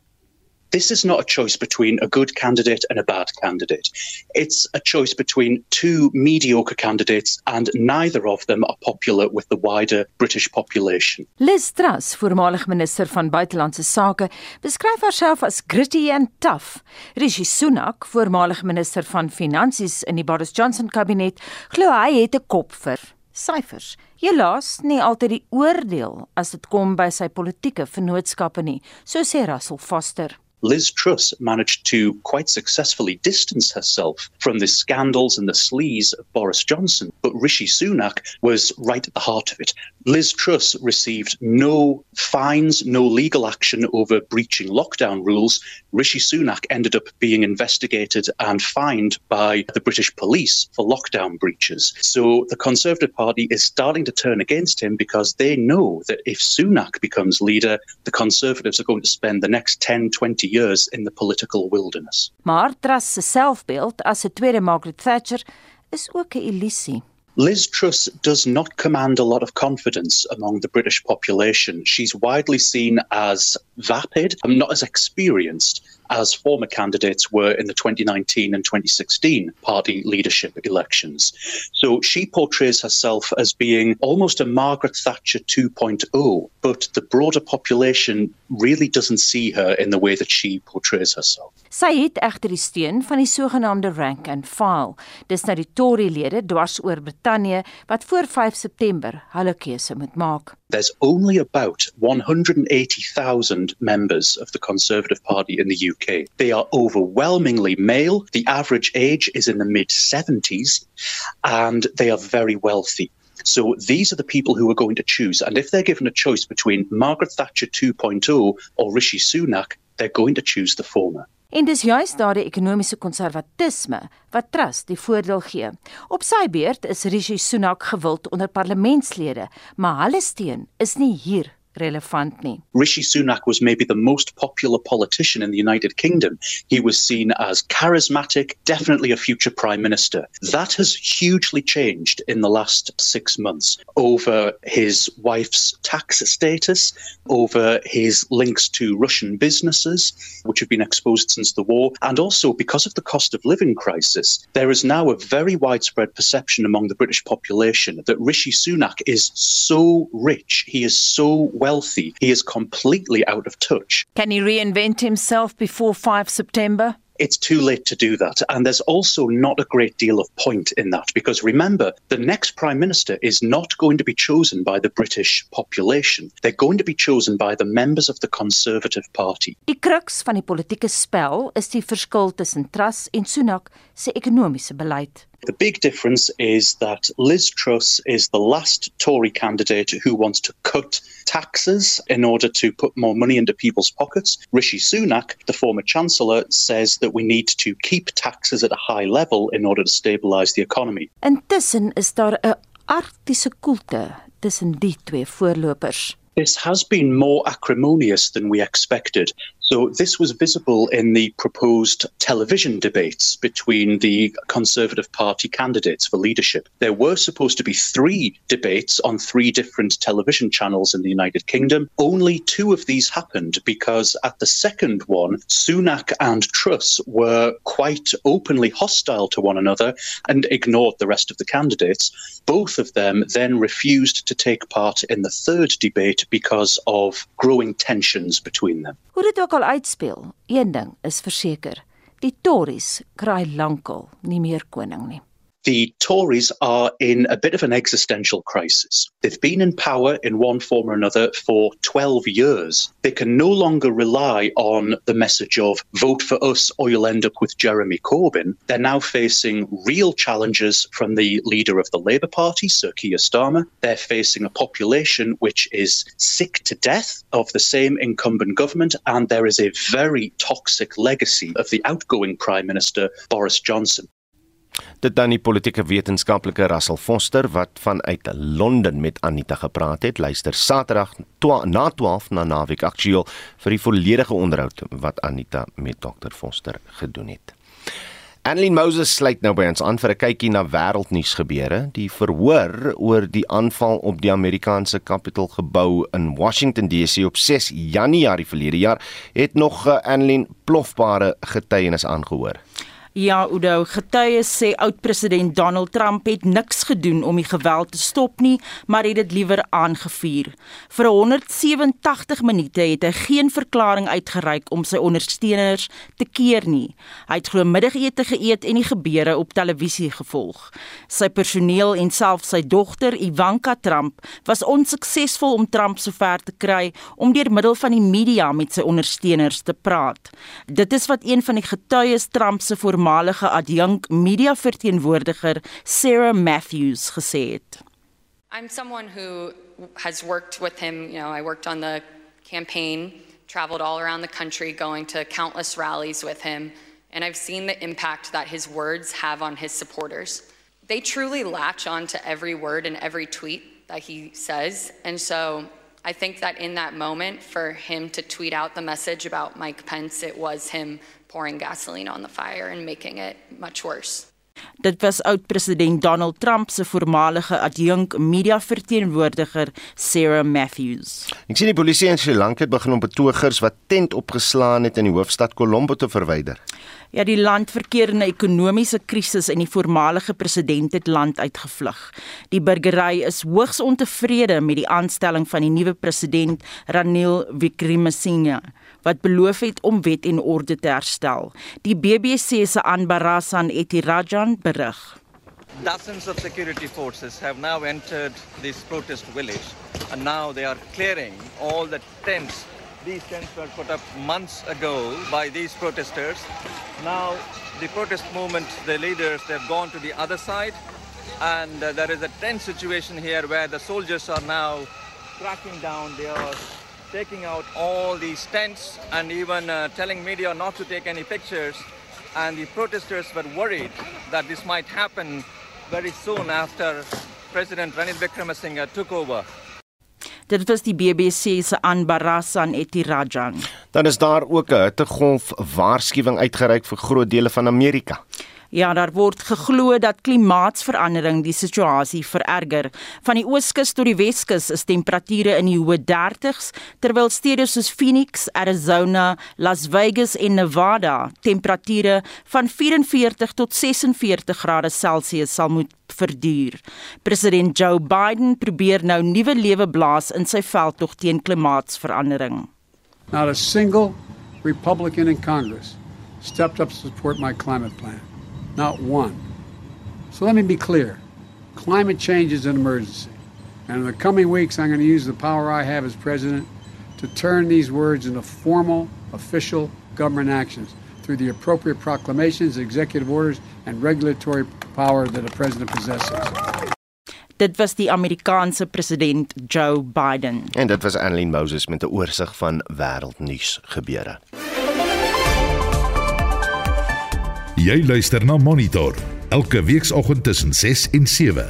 D: This is not a choice between a good candidate and a bad candidate. It's a choice between two mediocre candidates, and neither of them are popular with the wider British population.
M: Liz Truss, voormalig minister van buitelandse sake, beskryf haarself as gritty and tough. Rishi Sunak, voormalig minister van finansies in die Boris Johnson kabinet, glo hy het 'n kop vir syfers. Helaas nie altyd die oordeel as dit kom by sy politieke vennootskappe nie, so sê Russell Foster.
D: Liz Truss managed to quite successfully distance herself from the scandals and the sleaze of Boris Johnson, but Rishi Sunak was right at the heart of it. Liz Truss received no fines, no legal action over breaching lockdown rules. Rishi Sunak ended up being investigated and fined by the British police for lockdown breaches. So the Conservative Party is starting to turn against him because they know that if Sunak becomes leader, the Conservatives are going to spend the next 10, 20 years in the political wilderness.
M: Maar Truss se selfbeeld as 'n tweede Margaret Thatcher is ook 'n illusie.
D: Liz Truss does not command a lot of confidence among the British population. She's widely seen as vapid, not as experienced, as former candidates were in the 2019 and 2016 party leadership elections. So she portrays herself as being almost a Margaret Thatcher 2.0, but the broader population really doesn't see her in the way that she portrays herself.
M: Sy het egter die steun van die sogenaamde rank and file. Dis nou die Tory-lede dwars oor Brittanje wat voor 5 September hulle keuse moet maak.
D: There's only about 180,000 members of the Conservative Party in the UK. They are overwhelmingly male. The average age is in the mid 70s and they are very wealthy. So these are the people who are going to choose. And if they're given a choice between Margaret Thatcher 2.0 or Rishi Sunak, they're going to choose the former.
M: En dis juist daardie ekonomiese konservatisme wat Truss die voordeel gee. Op sy beurt is Rishi Sunak gewild onder parlementslede, maar hulle steun is nie hier relevant nie.
D: Rishi Sunak was maybe the most popular politician in the United Kingdom. He was seen as charismatic, definitely a future prime minister. That has hugely changed in the last 6 months over his wife's tax status, over his links to Russian businesses which have been exposed since the war and also because of the cost of living crisis. There is now a very widespread perception among the British population that Rishi Sunak is so rich, he is so wealthy, he is completely out of touch.
M: Can he reinvent himself before 5 September?
D: It's too late to do that. And there's also not a great deal of point in that because remember, the next Prime Minister is not going to be chosen by the British population. They're going to be chosen by the members of the Conservative Party.
M: Die crux van die politieke spel is die verskil tussen Truss en Sunak se ekonomiese beleid.
D: The big difference is that Liz Truss is the last Tory candidate who wants to cut taxes in order to put more money into people's pockets. Rishi Sunak, the former Chancellor, says that we need to keep taxes at a high level in order to stabilise the economy.
M: Intussen is daar 'n arktiese koelte tussen die twee voorlopers.
D: This has been more acrimonious than we expected. So, this was visible in the proposed television debates between the Conservative Party candidates for leadership. There were supposed to be three debates on three different television channels in the United Kingdom. Only two of these happened because at the second one, Sunak and Truss were quite openly hostile to one another and ignored the rest of the candidates. Both of them then refused to take part in the third debate because of growing tensions between them.
M: Ook al uitspeel, een ding is verseker, die Tories kry lankal nie meer koning nie.
D: The Tories are in a bit of an existential crisis. They've been in power in one form or another for 12 years. They can no longer rely on the message of vote for us or you'll end up with Jeremy Corbyn. They're now facing real challenges from the leader of the Labour Party, Sir Keir Starmer. They're facing a population which is sick to death of the same incumbent government, and there is a very toxic legacy of the outgoing Prime Minister, Boris Johnson.
B: Dit dan die politieke wetenskaplike Russell Foster wat vanuit Londen met Anita gepraat het. Luister Saterdag na 12 na Naweek Aktueel vir die volledige onderhoud wat Anita met Dr Foster gedoen het. Annelien Moses sluit nou by ons aan vir 'n kykie na wêreldnuus gebeure. Die verhoor oor die aanval op die Amerikaanse Capitol gebou in Washington DC op 6 Januarie verlede jaar het nog uh, Annelien plofbare getuienis aangehoor.
N: Ja, Udo, getuies sê oud-president Donald Trump het niks gedoen om die geweld te stop nie, maar het dit liewer aangevuur. Vir 187 minute het hy geen verklaring uitgereik om sy ondersteuners te keer nie. Hy het glo middagete geëet en die gebeure op televisie gevolg. Sy personeel en selfs sy dogter Ivanka Trump was onsuksesvol om Trump sover te kry om deur middel van die media met sy ondersteuners te praat. Dit is wat een van die getuies Trump se voormalige adjunk Sarah Matthews gesê het.
O: I'm someone who has worked with him, you know, I worked on the campaign, traveled all around the country going to countless rallies with him, and I've seen the impact that his words have on his supporters. They truly latch on to every word and every tweet that he says, and so I think that in that moment, for him to tweet out the message about Mike Pence, it was him pouring gasoline on the fire and making it much worse.
N: Dit was oud-president Donald Trump se voormalige adjunk media verteenwoordiger Sarah Matthews.
B: Ek sien die polisie in Sri Lanka het begin om betogers wat tent opgeslaan het in die hoofstad Colombo te verwyder.
N: Ja, die land verkeer in 'n ekonomiese krisis en die voormalige president het land uitgevlug. Die burgery is hoogs ontevrede met die aanstelling van die nuwe president Ranil Wickremesinghe wat beloof het om wet en orde te herstel. Die BBC se Anbarasan Etirajan berig.
P: Dozens of security forces have now entered this protest village and now they are clearing all the tents These tents were put up months ago by these protesters. Now, the protest movement, the leaders, they've gone to the other side, and uh, there is a tense situation here where the soldiers are now cracking down. They are taking out all these tents and even uh, telling media not to take any pictures. And the protesters were worried that this might happen very soon after President Ranil Wickremesinghe took over.
N: Dit was die BBC se Anbarasan Etirajan.
B: Dan is daar ook 'n hittegolf waarskuwing uitgereik vir groot dele van Amerika.
N: Ja, daar word geglo dat klimaatsverandering die situasie vererger. Van die ooskus tot die weskus is temperature in die hoë 30s, terwyl stede soos Phoenix, Arizona, Las Vegas en Nevada temperature van 44 tot 46 grade Celsius sal moet verduur. President Joe Biden probeer nou nuwe lewe blaas in sy veldtog teen klimaatsverandering.
Q: Not a single Republican in Congress stepped up to support my climate plan. Not one. So let me be clear climate change is an emergency. And in the coming weeks, I'm going to use the power I have as president to turn these words into formal, official government actions through the appropriate proclamations, executive orders, and regulatory power that a president possesses.
N: Dit was die Amerikaanse president Joe Biden.
B: En dit was Annelien Moses met 'n oorsig van wêreldnuus gebeure.
A: Jy luister na Monitor elke weekoggend tussen 6 en 7.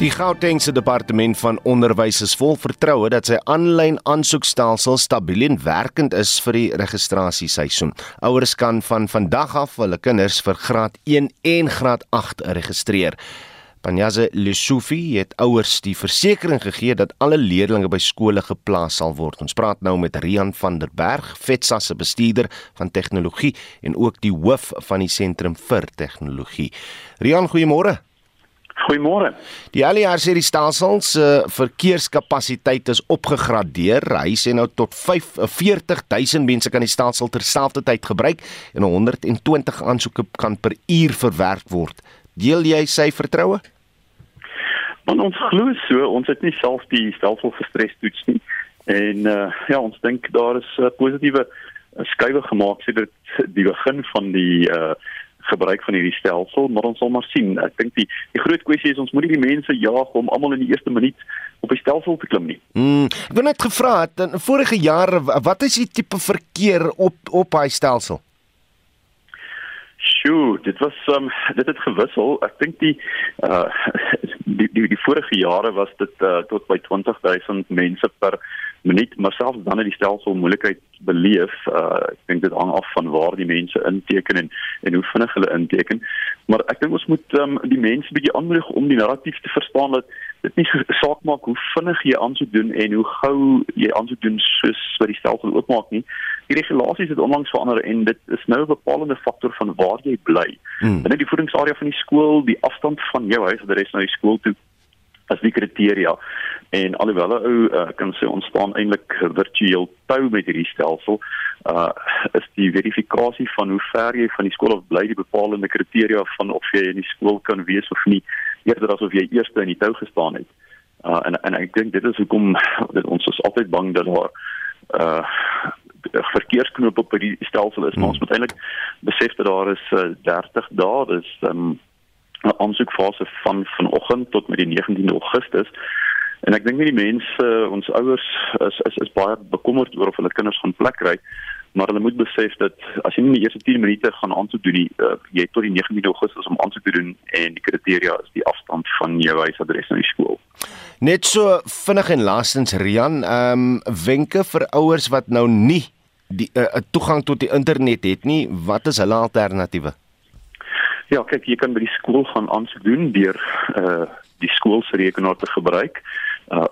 B: Die Gautengse departement van onderwys is vol vertroue dat sy aanlyn aansoekstelsel stabiel en werkend is vir die registrasieseisoen. Ouers kan van vandag af hulle kinders vir graad 1 en graad 8 registreer. Panyaze Lesoufi het ouers die versekering gegee dat alle leerders by skole geplaas sal word. Ons praat nou met Rian van der Berg, FETSA se bestuurder van tegnologie en ook die hoof van die sentrum vir tegnologie. Rian, goeiemôre.
R: Goeiemôre.
B: Die ALR sê die stelsel se verkeerskapasiteit is opgegradeer. Hy sê nou tot 45000 mense kan die stelsel terselfdertyd gebruik en 120 aansoeke kan per uur verwerk word. Deel jy sy vertroue?
R: Want ons glo so, ons het nie self die stelsel gestres toets nie. En uh ja, ons dink daar is 'n uh, positiewe uh, skuwe gemaak sedert die begin van die uh gebruik van hierdie stelsel, maar ons sal maar sien. Ek dink die die groot kwessie is ons moet nie die mense jaag om almal in die eerste minuut op die stelsel te klim nie.
B: Mm, ek wou net gevra het in vorige jare wat is die tipe verkeer op op hy stelsel?
R: Sjoe, dit was um, dit het gewissel. Ek dink die uh die, die die vorige jare was dit uh, tot by 20000 mense per minuut, maar selfs dan het die stelsel moeilikheid beleef. Uh ek dink dit hang af van waar die mense inteken en en hoe vinnig hulle inteken. Maar ek dink ons moet um, die mense bietjie aanmoedig om die narratief te verstaan dat dit nie saak maak hoe vinnig jy aansoek doen en hoe gou jy aansoek doen soos wat die stelsel oopmaak nie. Die regulasies het onlangs verander en dit is nou 'n bepalende faktor van waar jy bly. Hmm. Binne die voedingsarea van die skool, die afstand van jou huis tot die res van die skool toe as die kriteria en alhoewel ou uh, kan sê ontstaan eintlik virtueel tou met hierdie stelsel uh is die verifikasie van hoe ver jy van die skool af bly die bepalende kriteria van of jy in die skool kan wees of nie eerder asof jy eers in die tou gestaan het. Uh en en ek dink dit is hoekom dit ons is altyd bang dat daar uh verkeersknoop op die stelsel is. Maar ons moet eintlik besef dat daar is uh, 30 dae dis um 'n aansoekfase van vanoggend tot met die 19de Augustus. En ek dink nie die mense, ons ouers is is is baie bekommerd oor of hulle kinders gaan plek kry, maar hulle moet besef dat as jy nie in die eerste 10 minute gaan aansoek doen nie, uh, jy het tot die 19de Augustus om aansoek te doen en die kriteria is die afstand van jou huisadres na die skool.
B: Net so vinnig en laastens Rian, ehm um, wenke vir ouers wat nou nie die uh, toegang tot die internet het nie, wat is hulle alternatiewe?
R: Ja, kyk, jy kan by die skool gaan aansoek doen deur uh die skool se rekenaar te gebruik. Uh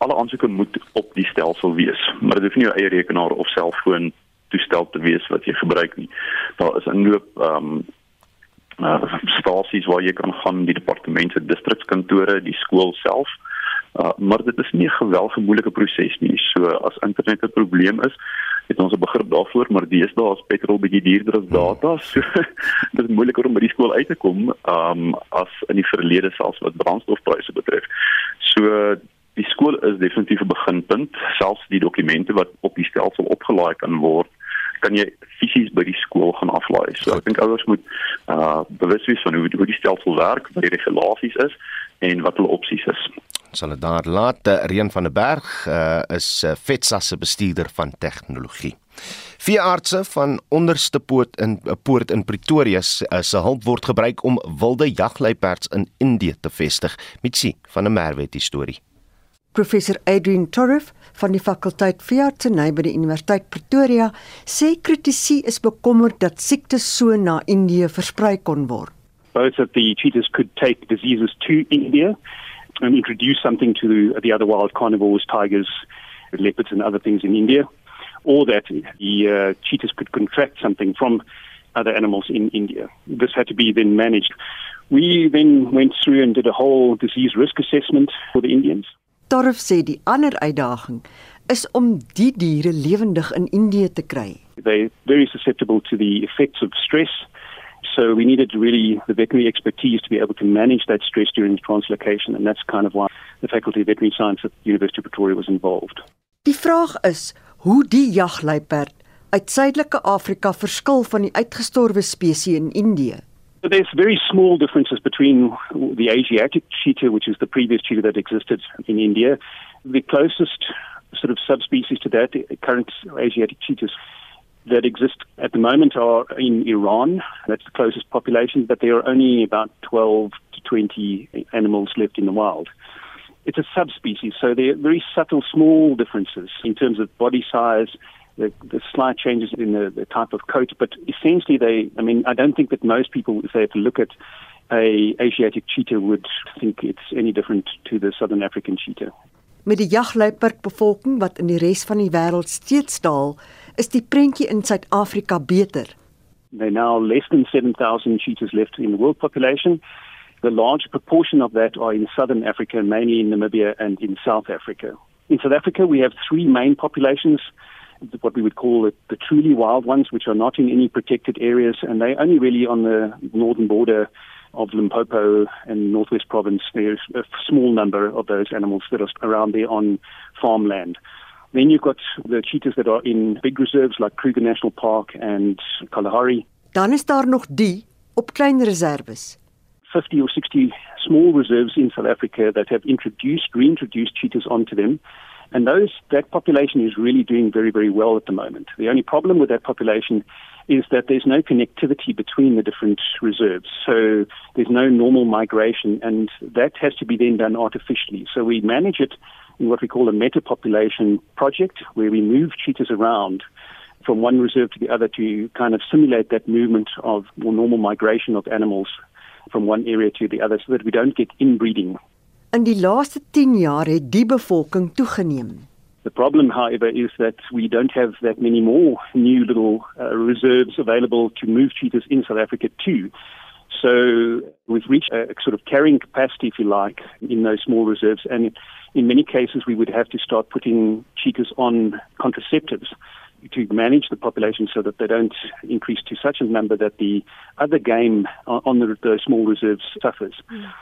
R: alle aansoeke moet op die stelsel wees, maar dit hoef nie jou eie rekenaar of selfoon toestel te wees wat jy gebruik nie. Daar is 'n loop ehm um, uh stasies waar jy kan gaan die departement se distrikskantore, die skool self. Uh maar dit is nie 'n geweldige moeilike proses nie. So as internet 'n probleem is, het ons 'n begrip daarvoor, maar deesdae is petrol bietjie duurder as data. <laughs> So dit is moeiliker om by die skool uit te kom, um as in die verlede selfs wat brandstofpryse betref. So die skool is definitief 'n beginpunt, selfs die dokumente wat op die stelsel opgelaai kan word kan jy fisies by die skool gaan aflaai. So ek dink ouers moet uh bewus wees van hoe hoe die stelsel werk, wat die regulasies is en wat hulle opsies is.
B: Sal dit daar laat Reen van der Berg uh, is uh, Vetsa se bestuurder van tegnologie. Veeartse van onderste poort in 'n poort in Pretoria se hulp word gebruik om wilde jagluiperds in Indië te vestig. Mitsi van 'n Merwet storie.
S: Professor Adrian Torif van die fakulteit veeartseny by die Universiteit Pretoria sê kritisie is bekommerd dat siektes so na Indië versprei kon word.
L: Both of the cheetahs could take diseases to India and introduce something to the, the other wild carnivores, tigers, leopards and other things in India, or that the uh, cheetahs could contract something from other animals in India. This had to be then managed. We then went through and did a whole disease risk assessment for the Indians.
S: Torf sê die ander uitdaging is om die diere lewendig in Indië te kry.
L: They very susceptible to the effects of stress. So we needed really the veterinary expertise to be able to manage that stress during translocation and that's kind of why the faculty of veterinary science at the University of Pretoria was involved.
S: Die vraag is hoe die jagluiperd uit suidelike Afrika verskil van die uitgestorwe spesies in Indië.
L: There's very small differences between the Asiatic cheetah, which is the previous cheetah that existed in India. The closest sort of subspecies to that, current Asiatic cheetahs that exist at the moment are in Iran. That's the closest population, but there are only about 12 to 20 animals left in the wild. It's a subspecies, so there are very subtle, small differences in terms of body size, the, the slight changes in the, the type of coat, but essentially they, I mean, I don't think that most people, if they have to look at a Asiatic cheetah, would think it's any different to the Southern African cheetah.
S: Met die jagluiperdbevolking wat in die res van die wêreld steeds daal, is die prentjie in Suid-Afrika beter.
L: There are now less than 7,000 cheetahs left in the world population. The large proportion of that are in southern Africa, mainly in Namibia and in South Africa. In South Africa, we have three main populations what we would call the, the truly wild ones, which are not in any protected areas, and they're only really on the northern border of Limpopo and Northwest Province. There's a small number of those animals that are around there on farmland. Then you've got the cheetahs that are in big reserves like Kruger National Park and Kalahari.
S: Dan is daar nog die op klein reserves.
L: 50 or 60 small reserves in South Africa that have introduced, reintroduced cheetahs onto them And those that population is really doing very, very well at the moment. The only problem with that population is that there's no connectivity between the different reserves. So there's no normal migration, and that has to be then done artificially. So we manage it in what we call a meta population project, where we move cheetahs around from one reserve to the other to kind of simulate that movement of more normal migration of animals from one area to the other so that we don't get inbreeding
S: In die laaste 10 jaar het die bevolking toegeneem.
L: The problem, however, is that we don't have that many more new little uh, reserves available to move cheetahs in South Africa too. So we've reached a sort of carrying capacity, if you like, in those small reserves. And in many cases, we would have to start putting cheetahs on contraceptives to manage the population so that they don't increase to such a number that the other game on the, the small reserves suffers. Mm.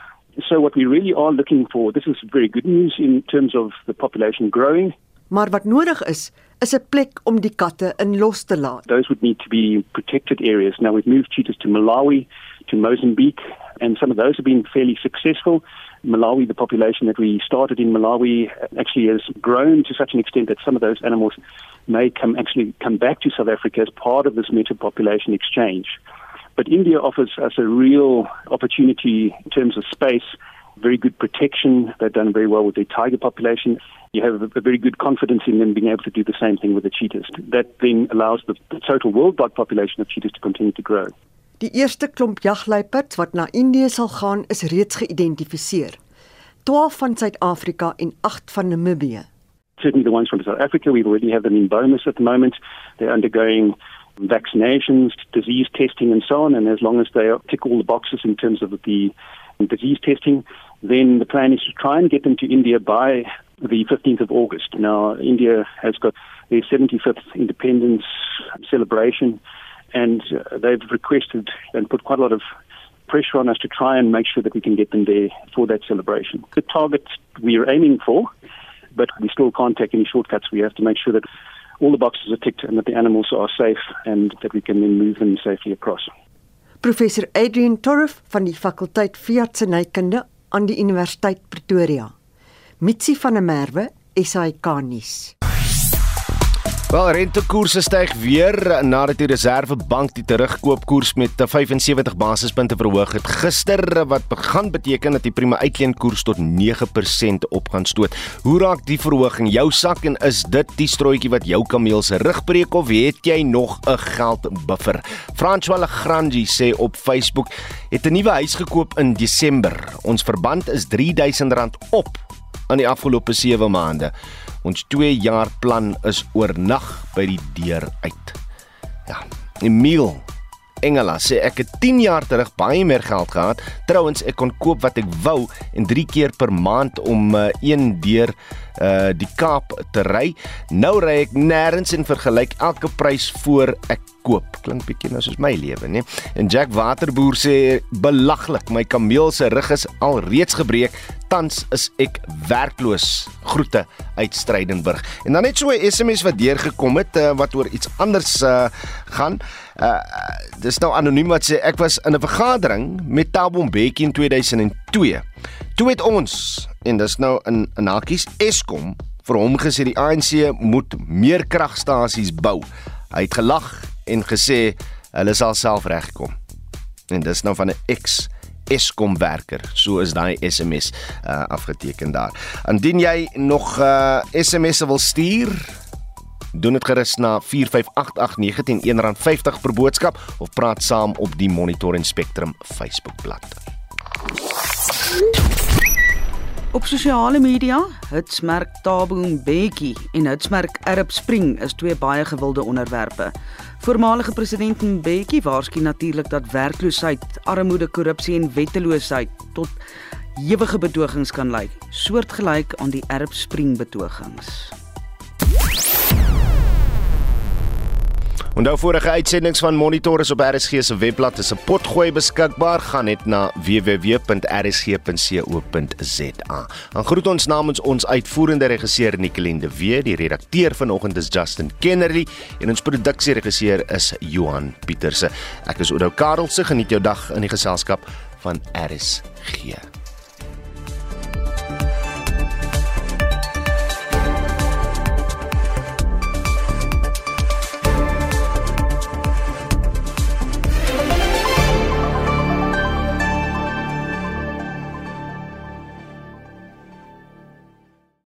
L: So what we really are looking for, this is very good news in terms of the population growing.
S: Maar wat nodig is, is 'n plek om die katte in los te laat.
L: Those would need to be protected areas. Now we've moved cheetahs to Malawi, to Mozambique, and some of those have been fairly successful. Malawi, the population that we started in Malawi actually has grown to such an extent that some of those animals may come actually come back to South Africa as part of this meta population exchange. But India offers us a real opportunity in terms of space very good protection. They've done very well with their tiger population. You have a, a very good confidence in them being able to do the same thing with the cheetahs. That then allows the, the total worldwide population of cheetahs to continue to grow.
S: Die eerste klomp jagluiperds wat na Indië sal gaan, is reeds geïdentifiseer. 12 van Suid-Afrika en 8 van Namibië.
L: Certainly the ones from South Africa, we already have them in Bomas at the moment. They're undergoing vaccinations, disease testing and so on and as long as they tick all the boxes in terms of the disease testing, then the plan is to try and get them to India by the 15th of August. Now, India has got their 75th independence celebration, and uh, they've requested and put quite a lot of pressure on us to try and make sure that we can get them there for that celebration. The target we are aiming for, but we still can't take any shortcuts. We have to make sure that all the boxes are ticked and that the animals are safe and that we can then move them safely across.
S: Professor Adrian Torf van die fakulteit veeartsenykunde aan die Universiteit Pretoria. Mitsi van der Merwe, SAK nuus.
B: Wel rentekoerse styg weer nadat die Reservebank die terugkoopkoers met 75 basispunte verhoog het gister wat begin beteken dat die prima uitleenkoers tot 9% op gaan stoot. Hoe raak die verhoging jou sak en is dit die strooitjie wat jou kameel se rug breek of het jy nog 'n geldbuffer? François Legrandji sê op Facebook het 'n nuwe huis gekoop in Desember. Ons verband is R3000 op aan die afgelope 7 maande. Ons 2 jaar plan is oornag by die deur uit. Ja, Emil Engela sê ek het 10 jaar terug baie meer geld gehad. Trouwens, ek kon koop wat ek wou en 3 keer per maand om uh, een deur uh die Kaap te ry. Nou ry ek nêrens en vergelyk elke prys voor ek koop. Klink bietjie nou soos my lewe, né? En Jack Waterboer sê belaglik, my kameel se rug is al reeds gebreek. Tans is ek werkloos. Groete uit Strydenburg. En dan net so 'n SMS wat deurgekom het uh, wat oor iets anders uh gaan. Uh dis nou anoniem wat sê ek was in 'n vergadering met Thabo Mbeki in 2002. Toe het ons en dis nou in in hakies Eskom vir hom gesê die ANC moet meer kragstasies bou. Hy het gelag en gesê hulle sal self regkom. En dis nou van 'n ex Eskom werker. So is daai SMS uh, afgeteken daar. Indien jy nog uh, SMS'e wil stuur, doen dit gerus na 45889 teen R1.50 per boodskap of praat saam op die Monitor en Spectrum Facebookblad.
F: Op sosiale media, hitsmerk Tabo Mbeki en hitsmerk Arab Spring is twee baie gewilde onderwerpe. Voormalige president Mbeki waarsku natuurlik dat werkloosheid, armoede, korrupsie en wetteloosheid tot ewige betogings kan lei, soortgelyk aan die Arab Spring betogings.
B: Onthou vorige uitsendings van Monitor is op RSG se webblad is 'n potgooi beskikbaar. Gaan net na www.rsg.co.za. Dan groet ons namens ons uitvoerende regisseur Nicoline de Wee, die redakteur vanoggend is Justin Kennerly en ons produksieregisseur is Johan Pieterse. Ek is Oudo Karelse. Geniet jou dag in die geselskap van RSG.